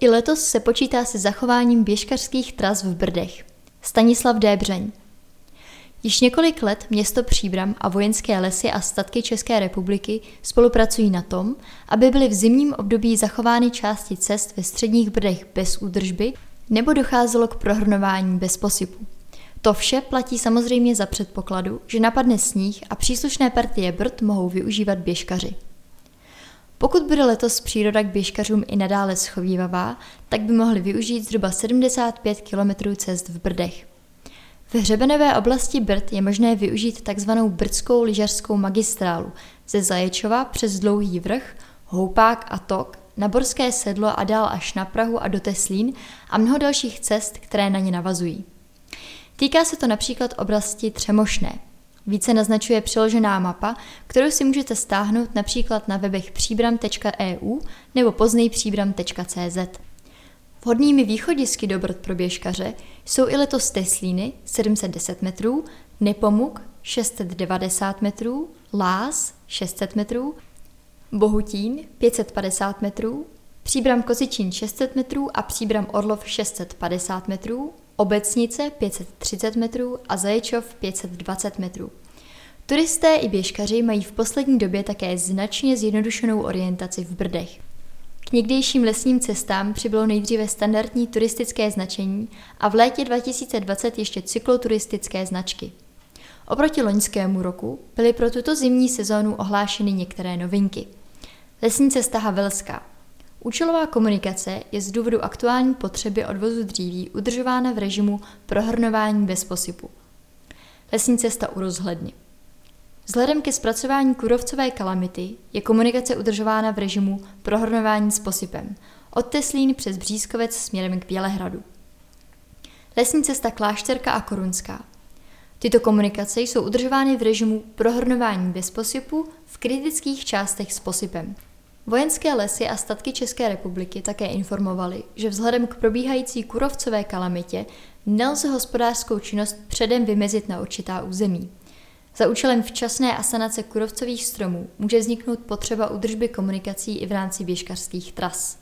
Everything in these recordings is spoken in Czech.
I letos se počítá se zachováním běžkařských tras v Brdech. Stanislav Débřeň. Již několik let město Příbram a vojenské lesy a statky České republiky spolupracují na tom, aby byly v zimním období zachovány části cest ve středních brdech bez údržby nebo docházelo k prohrnování bez posypu. To vše platí samozřejmě za předpokladu, že napadne sníh a příslušné partie brd mohou využívat běžkaři. Pokud bude letos příroda k běžkařům i nadále schovývavá, tak by mohli využít zhruba 75 km cest v Brdech. V hřebenové oblasti Brd je možné využít tzv. brdskou lyžařskou magistrálu ze Zaječova přes Dlouhý vrch, Houpák a Tok, na Borské sedlo a dál až na Prahu a do Teslín a mnoho dalších cest, které na ně navazují. Týká se to například oblasti Třemošné. Více naznačuje přiložená mapa, kterou si můžete stáhnout například na webech příbram.eu nebo poznejpříbram.cz. Vhodnými východisky do Brd pro běžkaře jsou i letos Teslíny 710 metrů, Nepomuk 690 metrů, Lás 600 metrů, Bohutín 550 metrů, Příbram Kozičín 600 metrů a Příbram Orlov 650 metrů, Obecnice 530 metrů a Zaječov 520 metrů. Turisté i běžkaři mají v poslední době také značně zjednodušenou orientaci v Brdech. K někdejším lesním cestám přibylo nejdříve standardní turistické značení a v létě 2020 ještě cykloturistické značky. Oproti loňskému roku byly pro tuto zimní sezónu ohlášeny některé novinky. Lesní cesta Havelská. Účelová komunikace je z důvodu aktuální potřeby odvozu dříví udržována v režimu prohrnování bez posypu. Lesní cesta u rozhledny. Vzhledem ke zpracování kurovcové kalamity je komunikace udržována v režimu prohrnování s posypem, od Teslín přes Břízkovec směrem k Bělehradu. Lesní cesta Klášterka a Korunská. Tyto komunikace jsou udržovány v režimu prohrnování bez posypu v kritických částech s posypem. Vojenské lesy a statky České republiky také informovali, že vzhledem k probíhající kurovcové kalamitě nelze hospodářskou činnost předem vymezit na určitá území. Za účelem včasné asanace kurovcových stromů může vzniknout potřeba udržby komunikací i v rámci běžkařských tras.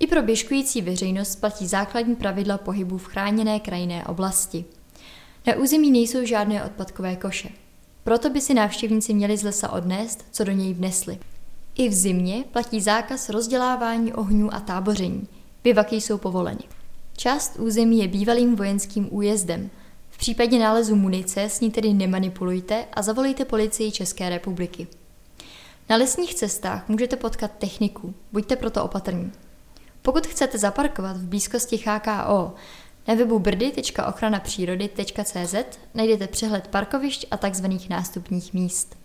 I pro běžkující veřejnost platí základní pravidla pohybu v chráněné krajinné oblasti. Na území nejsou žádné odpadkové koše. Proto by si návštěvníci měli z lesa odnést, co do něj vnesli. I v zimě platí zákaz rozdělávání ohňů a táboření. Bivaky jsou povoleny. Část území je bývalým vojenským újezdem – případě nálezu munice s ní tedy nemanipulujte a zavolejte policii České republiky. Na lesních cestách můžete potkat techniku, buďte proto opatrní. Pokud chcete zaparkovat v blízkosti HKO, na webu brdy.ochranapřírody.cz najdete přehled parkovišť a tzv. nástupních míst.